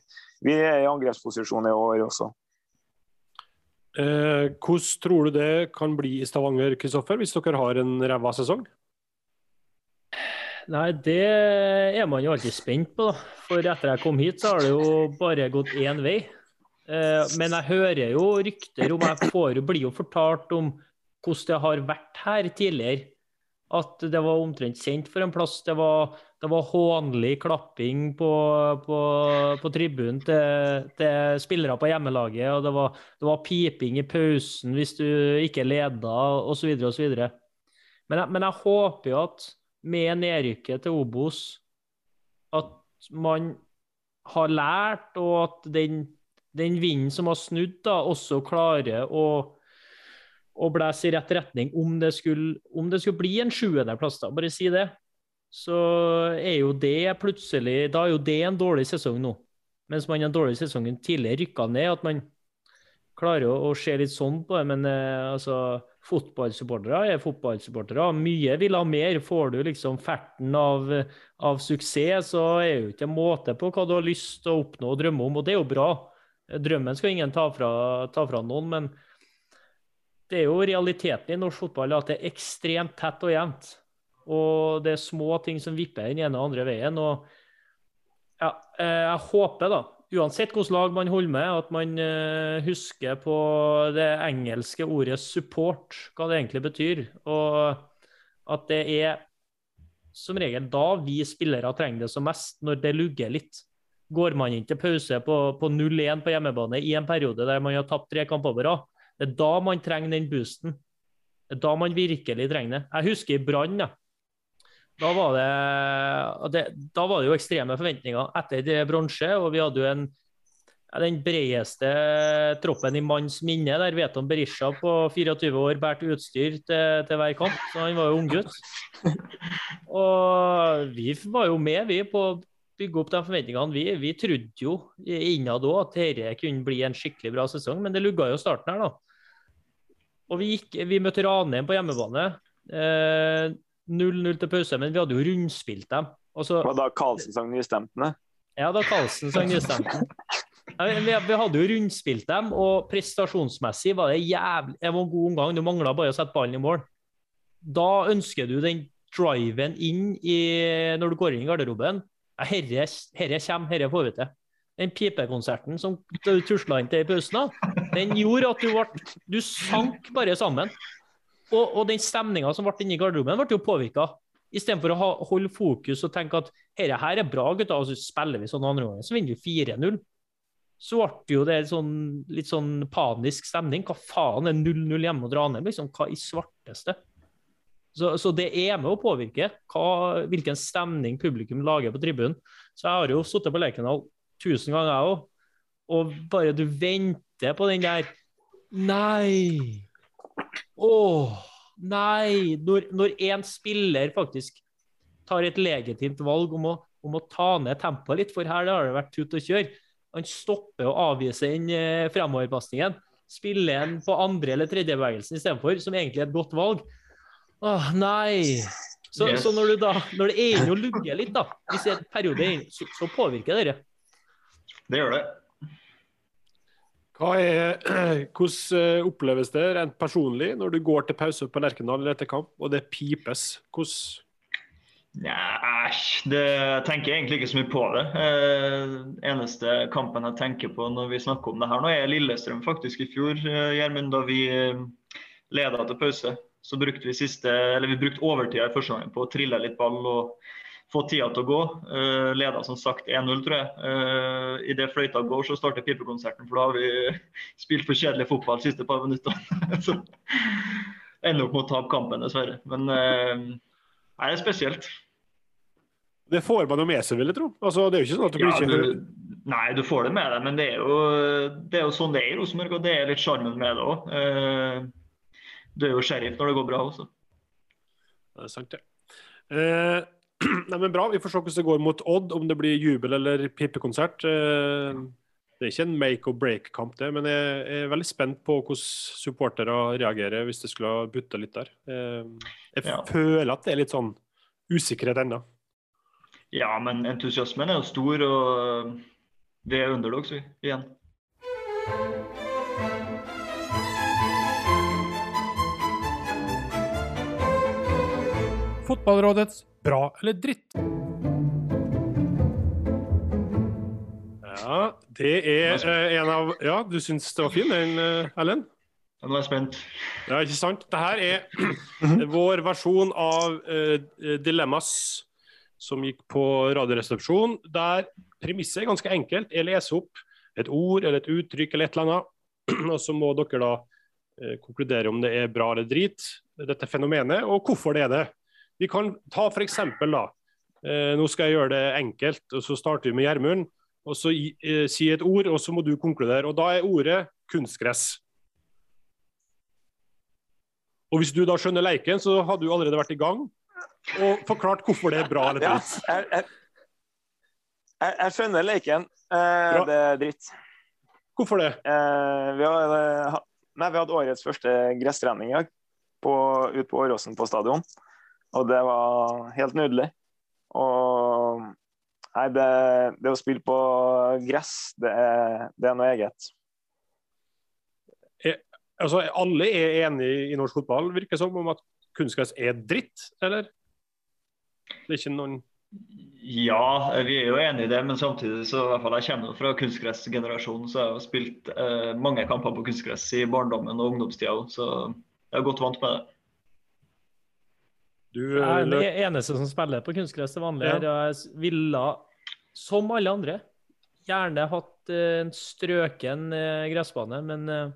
vi er i angrepsposisjon i år også. Eh, hvordan tror du det kan bli i Stavanger, Kristoffer, hvis dere har en ræva sesong? Nei, det er man jo alltid spent på. da. For etter jeg kom hit, så har det jo bare gått én vei. Eh, Men jeg hører jo rykter om Jeg får blir jo fortalt om hvordan det har vært her tidligere. At det var omtrent kjent for en plass. Det var, det var hånlig klapping på, på, på tribunen til, til spillere på hjemmelaget. Og det var, det var piping i pausen hvis du ikke leda, osv. osv. Men, jeg- men jeg håper jo at med nedrykket til Obos at man har lært, og at den, den vinden som har snudd, da, også klarer å, og blæs i rett retning om det skulle, om det skulle bli en sjuendeplass, da, bare si det, så er jo det plutselig Da er jo det en dårlig sesong nå. Mens man den en dårlig sesongen tidligere rykka ned. At man klarer å, å se litt sånn på det. Men eh, altså, fotballsupportere er fotballsupportere. Mye vil ha mer. Får du liksom ferten av, av suksess, så er det jo ikke måte på hva du har lyst til å oppnå og drømme om. Og det er jo bra. Drømmen skal ingen ta fra, ta fra noen. men det er jo realiteten i norsk fotball at det er ekstremt tett og jevnt. Og det er små ting som vipper den ene og andre veien. og ja, eh, Jeg håper, da, uansett hvilket lag man holder med, at man uh, husker på det engelske ordet 'support', hva det egentlig betyr. Og at det er som regel da vi spillere trenger det som mest, når det lugger litt. Går man inn til pause på, på 0-1 på hjemmebane i en periode der man har tapt tre kamper på rad, det er da man trenger den boosten. Det er da man virkelig trenger det. Jeg husker i Brann. Ja. Da, var det, da var det jo ekstreme forventninger etter det bronse, og vi hadde jo en, den bredeste troppen i manns minne. Der Veton Berisha på 24 år bærte utstyr til, til hver kamp, så han var jo unggutt. Og vi var jo med, vi, på å bygge opp de forventningene. Vi, vi trodde jo innad òg at dette kunne bli en skikkelig bra sesong, men det lugga jo starten her, da. Og vi, gikk, vi møtte Ranheim på hjemmebane. 0-0 eh, til pause, men vi hadde jo rundspilt dem. Så, og da Karlsen sang nystemtene? Ja, da Karlsen sang Nystemtene. <laughs> Vi, vi, hadde jo rundspilt dem, og prestasjonsmessig var det jævlig Det var en god omgang. Du mangla bare å sette ballen i mål. Da ønsker du den driven inn i, når du går inn i garderoben. Herre, herre kommer, herre får vi til den pipekonserten som du tusla inn til i pausen, den gjorde at du ble Du sank bare sammen. Og, og den stemninga som ble inni garderoben, ble jo påvirka. Istedenfor å ha, holde fokus og tenke at dette her er bra, gutter, og så spiller vi sånn andre ganger, så vinner vi 4-0. Så ble jo det sånn, litt sånn panisk stemning. Hva faen er 0-0 hjemme og dra ned? Liksom, hva i svarteste? Så, så, det er med å påvirke hva, hvilken stemning publikum lager på tribunen. Så jeg har jo sittet på Lerkendal tusen ganger, jeg òg. Og bare du venter på den der Nei! Åh, nei! Når, når en spiller faktisk tar et legitimt valg om å, om å ta ned tempoet litt, for her har det vært tut og kjør. Han stopper å avvise den eh, fremoverpasningen. Spiller en på andre- eller tredjebevegelsen istedenfor, som egentlig er et godt valg. Åh, nei! Så, yes. så når, da, når, det er inne og lugger litt, da, hvis en periode er inne, så, så påvirker det. Det gjør det. Er, <clears throat> hvordan eh, oppleves det rent personlig når du går til pause på Lerkendal etter kamp, og det pipes? Hvordan ja, det tenker jeg egentlig ikke så mye på det. Eh, eneste kampen jeg tenker på når vi snakker om det her nå, er Lillestrøm faktisk i fjor. Eh, Gjermund, da vi eh, leda til pause, så brukte vi siste, eller vi brukte overtida i første gang på å trille litt ball og få tida til å gå. Uh, leda som sagt 1-0, tror jeg. Uh, eh, Idet fløyta går, så starter pipekonserten, for da har vi <laughs> spilt for kjedelig fotball de siste par minuttene. <laughs> så ender opp med å tape kampen, dessverre. Men uh, det er spesielt. Det får man jo med seg, vil jeg tro. Altså, det er jo ikke sånn at du blir ja, du, Nei, du får det med deg, men det er jo, det er jo sånn det er i Rosenborg, og det er litt sjarmen med det òg. Du er jo sheriff når det går bra også. Det er sant, det. Ja. <clears throat> Nei, men Bra. Vi får se hvordan det går mot Odd, om det blir jubel eller pipekonsert. Eh, det er ikke en make or break-kamp, det, men jeg er veldig spent på hvordan supportere reagerer hvis det skulle ha butta litt der. Eh, jeg ja. føler at det er litt sånn usikkerhet ennå. Ja, men entusiasmen er jo stor, og vi er underdogs igjen. Fotballrådets bra eller dritt? Ja, det er uh, en av Ja, du syns det var fin den, uh, Ellen? Nå er jeg spent. Ja, ikke sant? Dette er <clears throat> vår versjon av uh, Dilemmas som gikk på Radioresepsjonen, der premisset er ganske enkelt. Jeg leser opp et ord eller et uttrykk eller et eller annet, <clears throat> og så må dere da konkludere om det er bra eller drit, dette fenomenet, og hvorfor det er det. Vi kan ta f.eks. da, eh, nå skal jeg gjøre det enkelt, og så starter vi med Gjermund. og så eh, Si et ord, og så må du konkludere. og Da er ordet kunstgress. Og hvis du da skjønner leiken, så har du allerede vært i gang og forklart hvorfor det er bra eller Ja, dritt. jeg, jeg, jeg, jeg skjønner leiken. Eh, det er dritt. Hvorfor det? Eh, vi, hadde, nei, vi hadde årets første gresstrening i dag på, ute på Åråsen på stadion. Og det var helt nydelig. Og nei, det, det å spille på gress, det er, det er noe eget. Altså, Alle er enig i norsk fotball, virker det som, om at kunstgress er dritt, eller? Det er ikke noen Ja, vi er jo enig i det, men samtidig så i hvert fall jeg kommer fra kunstgressgenerasjonen, så jeg har spilt eh, mange kamper på kunstgress i barndommen og ungdomstida òg, så jeg er godt vant med det. Du Jeg er den eneste som spiller på kunstgress til vanlig. Ja. Jeg ville, som alle andre, gjerne hatt eh, en strøken eh, gressbane, men eh,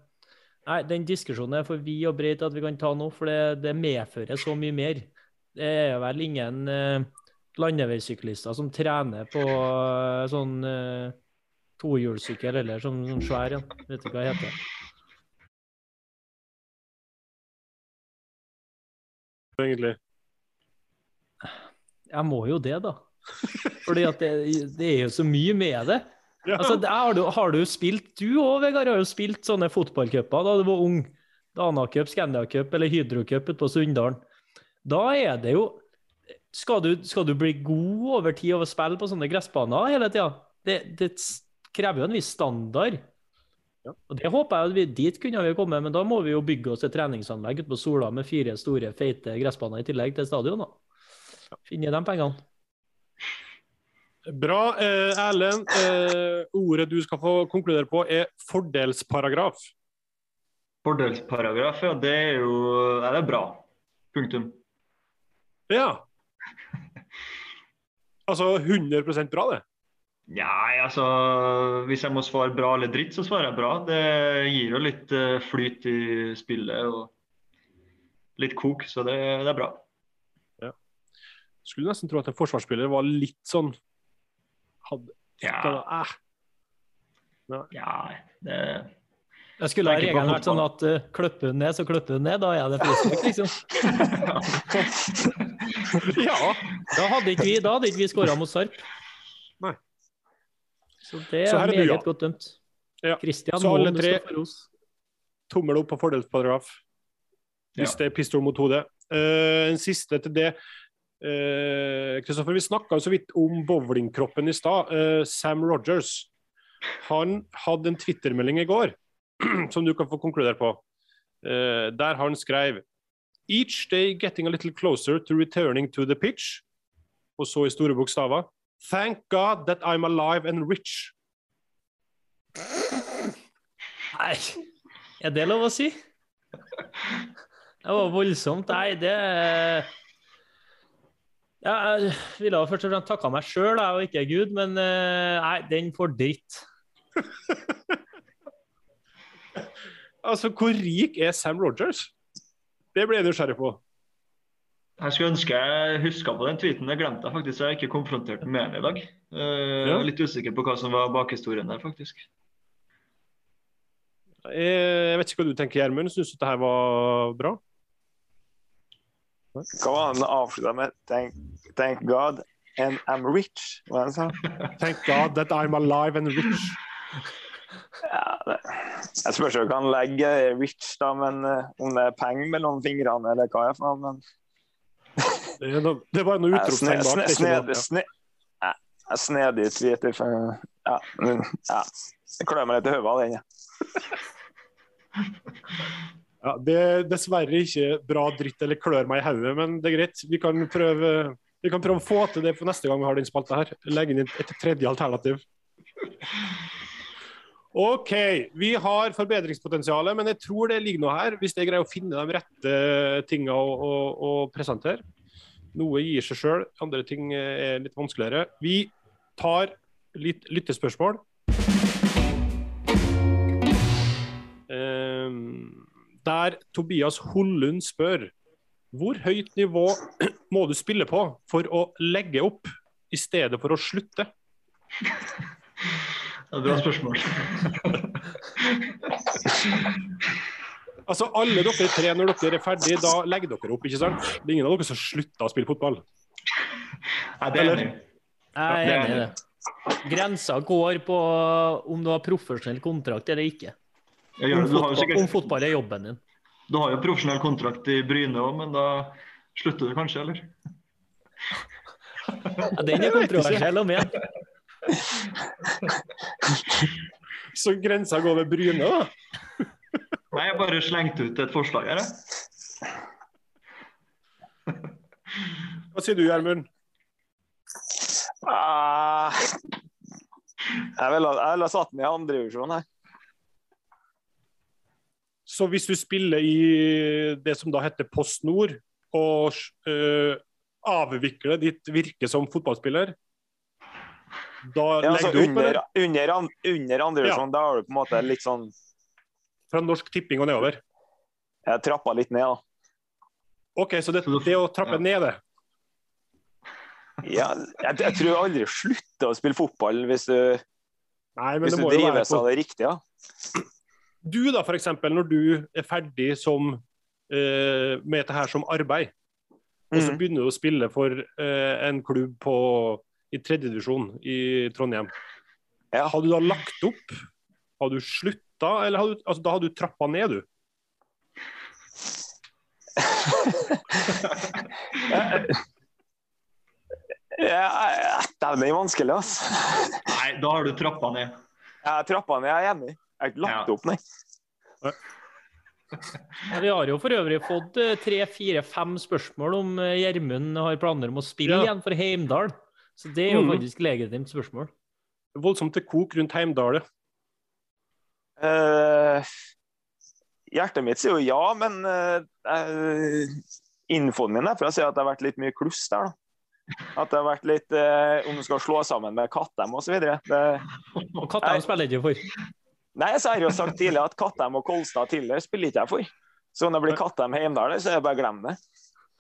nei, den diskusjonen er for vid og bred til at vi kan ta nå, for det, det medfører så mye mer. Det er vel ingen landeveissyklister som trener på sånn tohjulssykkel eller sånn, sånn svær en. Vet ikke hva det heter. egentlig. Jeg må jo det, da. Fordi at det, det er jo så mye med det. <laughs> Ja. Altså, det har, du, har du spilt Du òg, Vegard, har jo spilt sånne fotballcuper da du var ung. Danacup, Scandiacup Scandia Cup eller Hydro Cup ute på Sunndalen. Da er det jo skal du, skal du bli god over tid av å spille på sånne gressbaner hele tida? Det, det krever jo en viss standard. Ja. Og det håper jeg at vi, Dit kunne vi komme, men da må vi jo bygge oss et treningsanlegg ute på Sola med fire store, feite gressbaner i tillegg til stadion. da. Finne de pengene. Bra. Eh, Erlend, eh, ordet du skal få konkludere på, er fordelsparagraf. Fordelsparagraf, ja, det er jo ja, det er bra. Punktum. Ja. Altså 100% bra, det. Nei, altså Hvis jeg må svare bra eller dritt, så svarer jeg bra. Det gir jo litt eh, flyt i spillet og litt kok, så det, det er bra. Skulle nesten tro at en forsvarsspiller var litt sånn hadde, Ja, eh, ja det Jeg skulle ha regelen vært sånn at uh, klipper hun ned, så klipper hun ned. Da er det frispark, liksom. <laughs> Ja. Da hadde ikke vi, da hadde ikke vi skåra mot Sarp. Nei. Så det Så er her er du, meget ja. godt dømt. Ja. Kristian Så alle tre-. Tommel opp på fordelsparagraf. Hvis det er pistol mot hodet. Uh, en siste til det. Eh, Kristoffer, vi snakka så vidt om bowlingkroppen i stad. Eh, Sam Rogers. Han hadde en Twitter-melding i går <clears throat> som du kan få konkludere på. Eh, der han skrev Each day getting a little closer to returning to the pitch. Og så i store bokstaver Thank God that I'm alive and rich. Nei, er det lov å si? Det var voldsomt. Nei, det ja, Jeg ville først og fremst takka meg sjøl og ikke Gud, men eh, nei, den får dritt. <laughs> Altså, hvor rik er Sam Rogers? Det ble jeg nysgjerrig på. Jeg skulle ønske jeg huska på den tweeten. Jeg glemte jeg faktisk. Jeg har ikke konfrontert med den i dag. Eh, Jeg er litt usikker på hva som var bakhistorien der, faktisk. Jeg vet ikke hva du tenker, Gjermund. Syns du det her var bra? Var det han avslutta med? Thank, thank God and I'm rich. Hva var det han sa? Thank God that I'm alive and rich. Ja, det. Jeg spørs jo hva han legger rich, da, men eh, om det er penger mellom fingrene eller hva Jeg. Men Det er, noe, det er noe utropstegn bak. er snedig- sne- jeg er tweet. Ja, men, ja. Jeg klør meg litt i hodet av den. ja. Ja, det er dessverre ikke bra dritt eller klør meg i hodet, men det er greit. Vi kan, prøve, vi kan prøve å få til det for neste gang vi har den spalta her. Legge inn et tredje alternativ. OK. Vi har forbedringspotensial, men jeg tror det ligger noe her. Hvis jeg greier å finne de rette tinga å, å, å presentere. Noe gir seg sjøl, andre ting er litt vanskeligere. Vi tar litt lyttespørsmål. Ehm, der Tobias Hollund spør hvor høyt nivå <clears throat> må du spille på for å legge opp i stedet for å slutte? Det er et bra spørsmål. <laughs> Altså, alle dere tre, når dere er ferdig, da legger dere opp, ikke sant? Det er ingen av dere som slutter å spille fotball. Nei, det er enig. Jeg er enig i det. Grensa går på om du har profesjonell kontrakt eller ikke. Jeg gjør Om det. Du har jo fotball, om fotball er jobben din. du har jo profesjonell kontrakt i Bryne òg, men da slutter du kanskje, eller? <laughs> Ja, den er kontroversiell å mene. <laughs> Så grensa går ved Bryne, da? <laughs> Nei, jeg bare slengte ut et forslag her, jeg. Hva sier du, Gjermund? Uh, jeg ville ha, jeg satt den i andredivisjon her. Så hvis du spiller i det som da heter Post Nord, og øh, avvikler ditt virke som fotballspiller, da Ja, altså legger du opp under, eller? under, andre under andredivisjon, da har du på en måte litt sånn fra Norsk Tipping og nedover. Jeg trappa litt ned, da. OK, så det, det å trappe ja. ned det Ja, jeg, jeg tror jeg aldri slutter å spille fotball hvis du, Nei, men hvis det du drives på av det riktige. Ja. Du da, eksempel, når du er ferdig som, eh, med dette her som arbeid, og så Mhm. begynner du å spille for eh, en klubb på, i tredjedivisjon i Trondheim. Ja. Har du da lagt opp? Har du slutta, eller har du, altså, da har du trappa ned, du? <laughs> Ja, det er vanskelig, altså. Nei, da har du trappa ned. Ja, trappa ned, jeg er enig. Jeg har ikke lagt det opp, nei. Ja, Vi har jo for øvrig fått eh, tre, fire, fem spørsmål om eh, Gjermund har planer om å spille Ja. igjen for Heimdal. Så det er jo Mhm. faktisk legitimt spørsmål. Voldsomt til kok rundt Heimdal. Uh, hjertet mitt sier jo ja, men uh, infoen min derfra sier at det har vært litt mye kluss der. da. At det har vært litt uh, Om du skal slå sammen med Kattem osv. Og kattem Kattheim spiller ikke for. Nei, så har jeg jo sagt tidligere at Kattem og Kolstad tidligere spiller ikke jeg for. Så om det blir Kattem Heimdal, så er det bare å glemme det.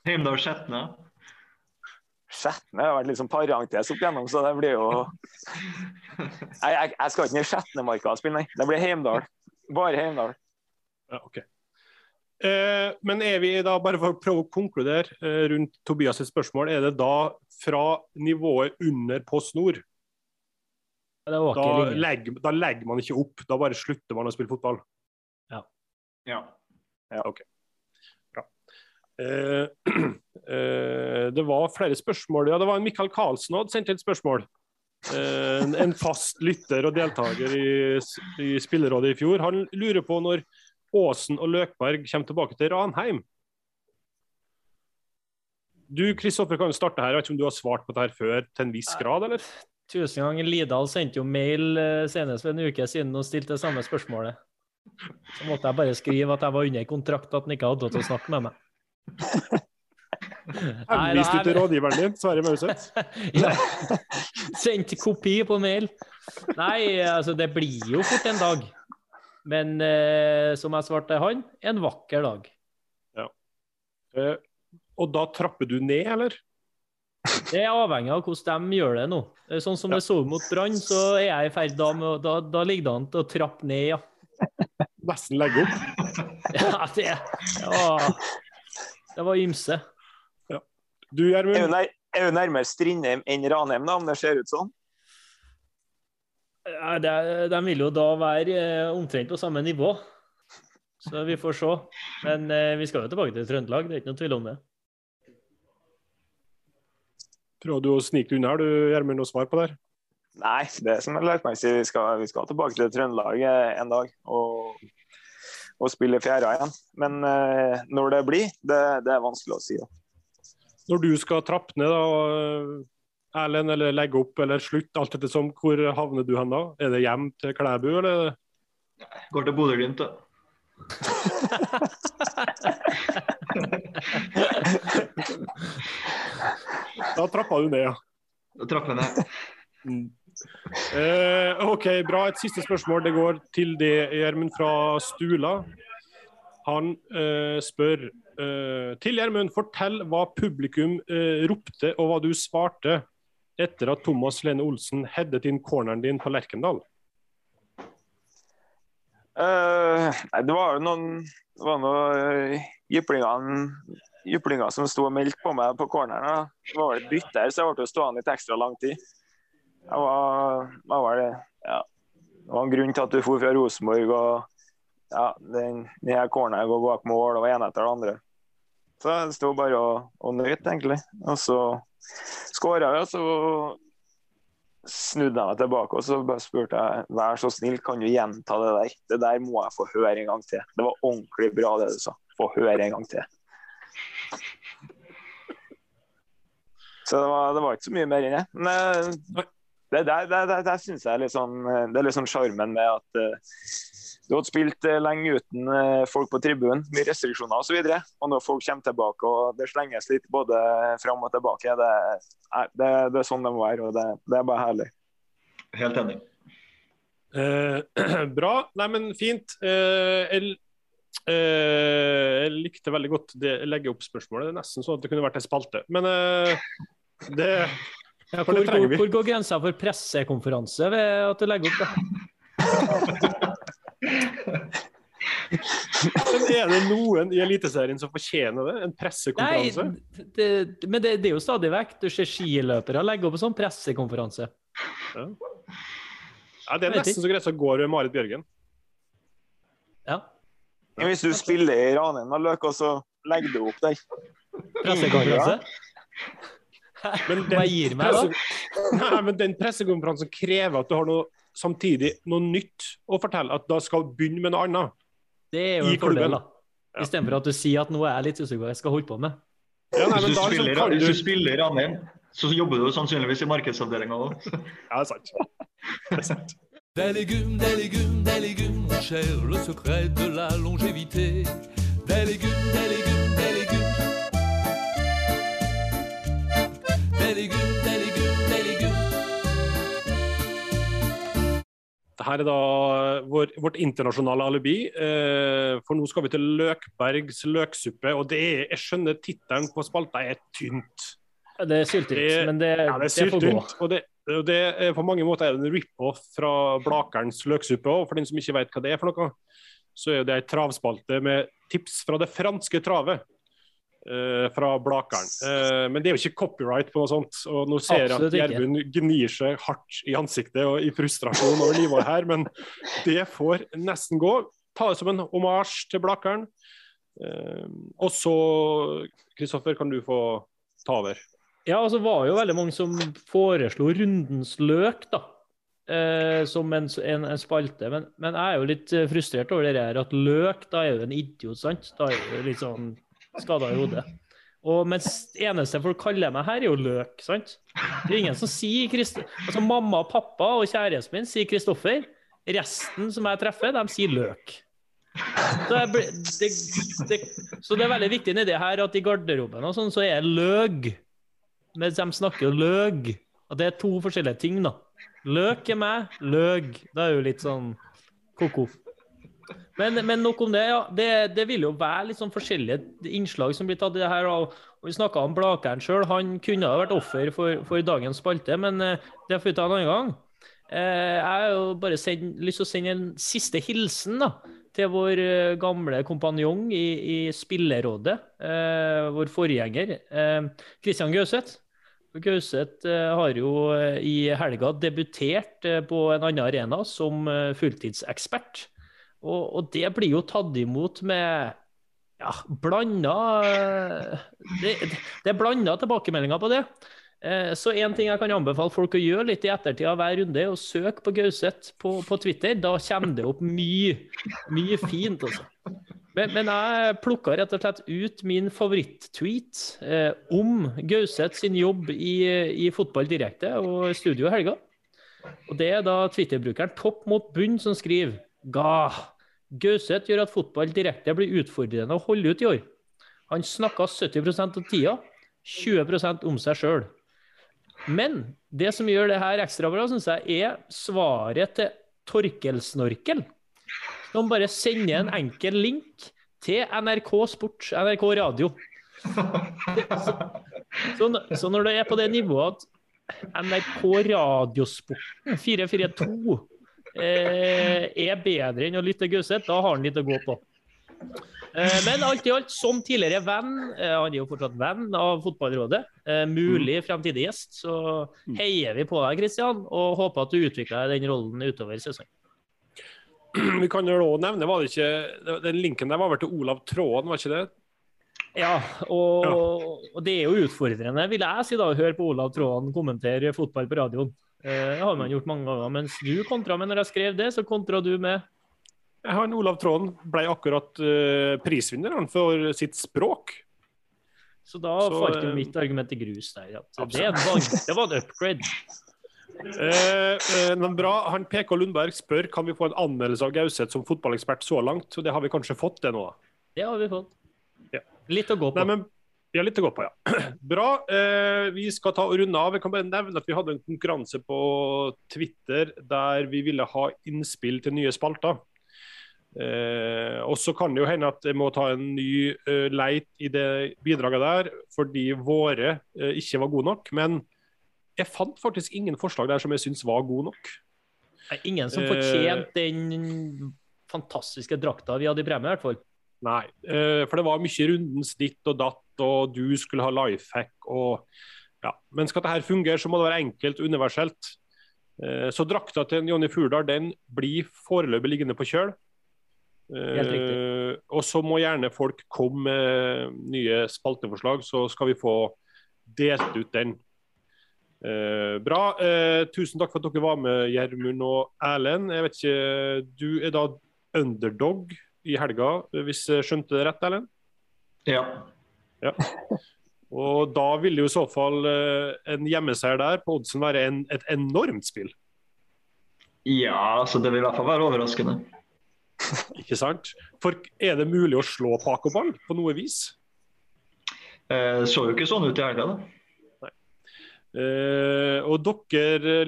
Heimdal Skjetne. Skjetne har vært litt sånn parentes opp igjennom, så det blir jo <laughs> Nei, jeg, jeg skal ikke ned i Skjetnemarka og spille, nei. Det blir Heimdal. Bare Heimdal. Ja, ok. Eh, men er vi da, bare for å prøve å konkludere eh, rundt Tobias' sitt spørsmål, er det da fra nivået under Post Nord? Da legger, da legger man ikke opp, da bare slutter man å spille fotball. Ja. Ja, Eh, <clears throat> eh, det var flere spørsmål. Ja, det var en Mikael Karlsen hadde sendt et spørsmål. Eh, en- en fast lytter og deltaker i, i Spillerådet i fjor. Han lurer på når Aasen og Løkberg kommer tilbake til Ranheim. Du Kristoffer, kan jo starte her. Jeg vet ikke om du har svart på dette her før til en viss grad, eller? Tusen ganger. Lidal sendte jo mail eh, senest for en uke siden og stilte det samme spørsmålet. Så måtte jeg bare skrive at jeg var under kontrakt, at han ikke hadde lov til å snakke med meg. <laughs> Henviste Henvist du til rådgiveren din, Sverre Mauseth? <laughs> Ja. Sendt kopi på mail. Nei, altså det blir jo fort en dag. Men eh, som jeg svarte han, en vakker dag. Eh, og da trapper du ned, eller? Det er avhengig av hvordan de gjør det nå. Sånn som Ja. det så ut mot Brann, så er jeg i ferd da med Da, da ligger det an til å trappe ned, ja. Nesten legge opp? <laughs> Ja, det, var, det var ymse. Du, Er jo, Gjermund? er jo nærmere Strindheim enn Ranheim, da, om det ser ut sånn. Ja, det, de vil jo da være eh, omtrent på samme nivå. Så vi får se. Men eh, vi skal jo tilbake til Trøndelag, det er ikke noe tvil om det. Prøver du å snike unna, du, Gjermund, noe svare på det? Nei, det er som jeg lagt meg til, vi skal, vi skal tilbake til Trøndelag en dag og, og spille fjerde igjen. Men uh, når det blir, det, det er vanskelig å si. Da. Når du skal trappe ned, da, Erlend, eller legge opp eller slutte, alt etter som, hvor havner du hen da? Er det hjem til Klæbu, eller? Går til Bodø-Glimt, da. <laughs> <laughs> Da trappa du ned, ja. Da trapper jeg ned. Mm. Eh, OK, bra. Et siste spørsmål. Det går til det, Gjermund fra Stula. Han eh, spør eh, til Gjermund, fortell hva publikum eh, ropte, og hva du svarte etter at Thomas Lene Olsen headet inn corneren din på Lerkendal. Uh, nei, det var jo noen Det var noen uh, jyplinger som sto og meldte på meg på corneren. Det var et bytte her, så jeg ble stående litt ekstra lang tid. Jeg var, jeg var det, ja. det var en grunn til at du dro fra Rosenborg og ja, den, den corneren går bak mål, og ene etter det andre. Så jeg sto bare og, og nøt, egentlig. Og så skåra vi, og så snudde jeg meg tilbake og så bare spurte jeg vær så snill, kan du gjenta det der? Det der må jeg få høre en gang til. Det var ordentlig bra det du sa. Få høre en gang til. Så det var, det var ikke så mye mer enn det. Men eh, det der, der, der, det syns jeg er litt sånn Det er litt sånn sjarmen med at uh, du hadde spilt uh, lenge uten uh, folk på tribunen, mye restriksjoner osv. Og, så og når folk kommer tilbake og det slenges litt både fram og tilbake, det, det, det er sånn det må være. Og det, er bare herlig. Helt enig. <clears throat> bra. Nei, men fint. jeg Uh, jeg likte veldig godt det legge opp spørsmålet. Det er nesten sånn at det kunne vært en spalte. Men det, ja, hvor, hvor, hvor, går grensa for pressekonferanse ved at du legger opp det? <laughs> men er det noen i Eliteserien som fortjener det? En pressekonferanse? Nei, det, men det, det, er jo stadig vekk. Du ser skiløpere legge opp en sånn pressekonferanse. Ja. ja det er nesten så greit som går ved Marit Bjørgen. Ja. Hvis du spiller i Ranheim og Løk, og så legger du opp der. Pressekonferanse? Men den, gir meg, presse, <laughs> Nei, men den pressekonferansen krever at du har noe, samtidig noe nytt å fortelle. At da skal begynne med noe annet. Det er jo en fordel, da. Ja. Istedenfor at du sier at nå er litt usikker på hva jeg skal holde på med. Ja, nei, hvis, du spiller, du... hvis, du spiller, Ranheim, så jobber du sannsynligvis i markedsavdelinga òg. Ja, det er sant. <laughs> Det er sant. Des légumes, des légumes, des légumes, mon cher, le secret de la longévité. Des légumes, des légumes. Dette er da vår, vårt internasjonale alibi. Eh, for nå skal vi til Løkbergs løksuppe. Og det er, jeg skjønner tittelen på spalta er tynt. Det er syltynt, men det, ja, det, det får gå. Og det, det er, på mange måter er en rip-off fra Blakerens løksuppe òg, for den som ikke vet hva det er for noe. Så er det ei travspalte med tips fra det franske travet. Eh, fra Blakeren. Eh, men det er jo ikke copyright på noe sånt. Og nå ser jeg at Gjermund gnir seg hardt i ansiktet og i frustrasjon over nivået her, men det får nesten gå. Ta det som en omasj til Blakeren. Eh, og så, Kristoffer, kan du få ta over. Ja, altså var jo veldig mange som foreslo Rundens løk, da. Eh, som en, en, en spalte. Men, men, jeg er jo litt frustrert over det her at løk, da er jo en idiot, sant? Da er du litt sånn skada i hodet. Og mens eneste folk kaller meg her, er jo løk, sant? Det er ingen som sier Christ Altså mamma og pappa og kjæresten min sier Kristoffer. Resten som jeg treffer, de sier løk. Så, ble, det, det, så det er veldig viktig nedi her at i garderoben og sånn, så er løg mens de snakker løg. At det er to forskjellige ting, da. Løk er meg, løg. Da er jo litt sånn ko-ko. Men, men, nok om det. ja. Det, det, vil jo være litt sånn forskjellige innslag som blir tatt i det her. Og, vi snakka om Blakeren sjøl. Han kunne ha vært offer for, for dagens spalte, men eh, det får vi ta en annen gang. Eh, jeg har jo bare send, lyst til å sende en siste hilsen da, til vår eh, gamle kompanjong i, i Spillerådet. Vår forgjenger. Kristian Gauseth. Gauseth har jo i helga debutert på en annen arena som fulltidsekspert. Og, og det blir jo tatt imot med ja, blanda Det, det er blanda tilbakemeldinger på det. Så én ting jeg kan anbefale folk å gjøre litt i ettertid av hver runde, er å søke på Gauseth på, på, Twitter. Da kommer det opp mye, mye fint. altså. Men, men jeg plukka rett og slett ut min favorittweet eh, om Gauseth sin jobb i, i Fotball direkte og Studio helga. Og Det er da Twitter-brukeren Topp mot bunn som skriver Ga. Gauseth gjør at fotball direkte blir utfordrende å holde ut i år. Han snakka 70% av tida, 20% om seg sjøl. Men det som gjør det her ekstra bra, syns jeg, er svaret til Torkelsnorkel som bare sender en enkel link til NRK Sport, NRK Radio. Så, så, så når det er på det nivået at NRK Radiosporten 442 eh, er bedre enn å lytte Gauseth, da har han litt å gå på. Eh, men alt i alt, som tidligere venn, eh, han er jo fortsatt venn av Fotballrådet, eh, mulig fremtidig gjest, så heier vi på deg, Kristian, og håper at du utvikler den rollen utover sesongen. Vi kan jo også nevne, var det ikke Den linken der var vel til Olav Tråden, var ikke det? Ja, og, og det er jo utfordrende, vil jeg si, da, å høre på Olav Tråden kommentere fotball på radioen. Eh, Det har man gjort mange ganger. Mens du kontra med når jeg skrev det, så kontra du med Han Olav Tråden ble akkurat uh, prisvinner for sitt språk. Så da Så, falt jo eh, mitt argument i grus der. At det, var, det var en upgrade. Eh, eh, men bra. Han PK Lundberg spør kan vi få en anmeldelse av Gauseth som fotballekspert så langt. Og det har vi kanskje fått, det nå. Det har vi fått. Ja. Litt å gå på. Nei, men vi har litt å gå på, ja. <clears throat> Bra. Eh, vi skal ta og runde av. Jeg kan bare nevne at vi hadde en konkurranse på Twitter der vi ville ha innspill til nye spalter. Eh, og så kan det jo hende at jeg må ta en ny uh, leit i det bidraget der, fordi våre uh, ikke var gode nok. Men jeg fant faktisk ingen forslag der som jeg syns var gode nok. Nei, Ingen som Eh, fortjente den fantastiske drakta vi hadde i premie, i hvert fall. Nei, eh, for det var mye rundens ditt og datt, og du skulle ha life hack og ja. Men skal dette fungere, så må det være enkelt og universelt. Eh, Så drakta til Jonny Furdal den blir foreløpig liggende på kjøl. Eh, og så må gjerne folk komme med nye spalteforslag, så skal vi få delt ut den. Bra. Tusen takk for at dere var med, Gjermund og Erlend. Jeg vet ikke, Du er da underdog i helga, hvis jeg skjønte det rett, Erlend? Ja. ja. Og da vil jo i så fall eh, en hjemmeseier der på oddsen være en, et enormt spill, ja, så det vil i hvert fall være overraskende. <laughs> ikke sant? For er det mulig å slå Pacoball på noe vis? Eh, så jo ikke sånn ut i helga, da. Eh, og dere,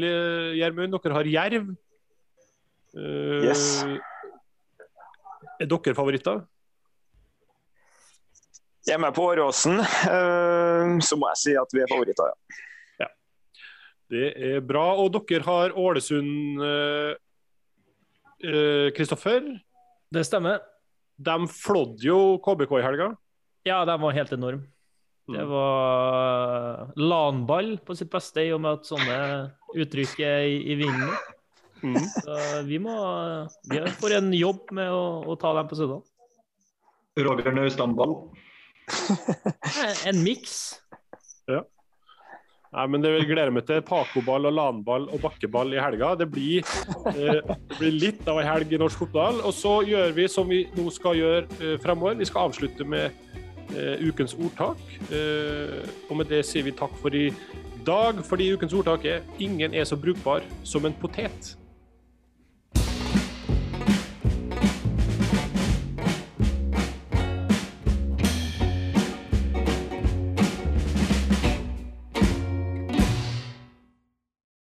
Gjermund, dere har Jerv. Eh, Yes. Er dere favoritter? Hjemme på Åråsen eh, så må jeg si at vi er favoritter, ja. Det er bra. Og dere har Ålesund, eh, eh, Kristoffer. Det stemmer. De flådde jo KBK i helga. Ja, de var helt enorme. Det Mm. var LAN-ball på sitt beste, i og med at sånne uttrykk er i, i vinden. Mm. Så vi må Vi får en jobb med å, å ta dem på søndag. Roger Naustdal-ball. Eh, En miks. Nei, men Det vil glede meg til pakoball og lanball og bakkeball i helga. Det blir, eh, det blir litt av ei helg i norsk fotball. Og så gjør vi som vi nå skal gjøre eh, fremover. Vi skal avslutte med eh, ukens ordtak. Eh, og med det sier vi takk for i dag, fordi ukens ordtak er 'ingen er så brukbar som en potet'.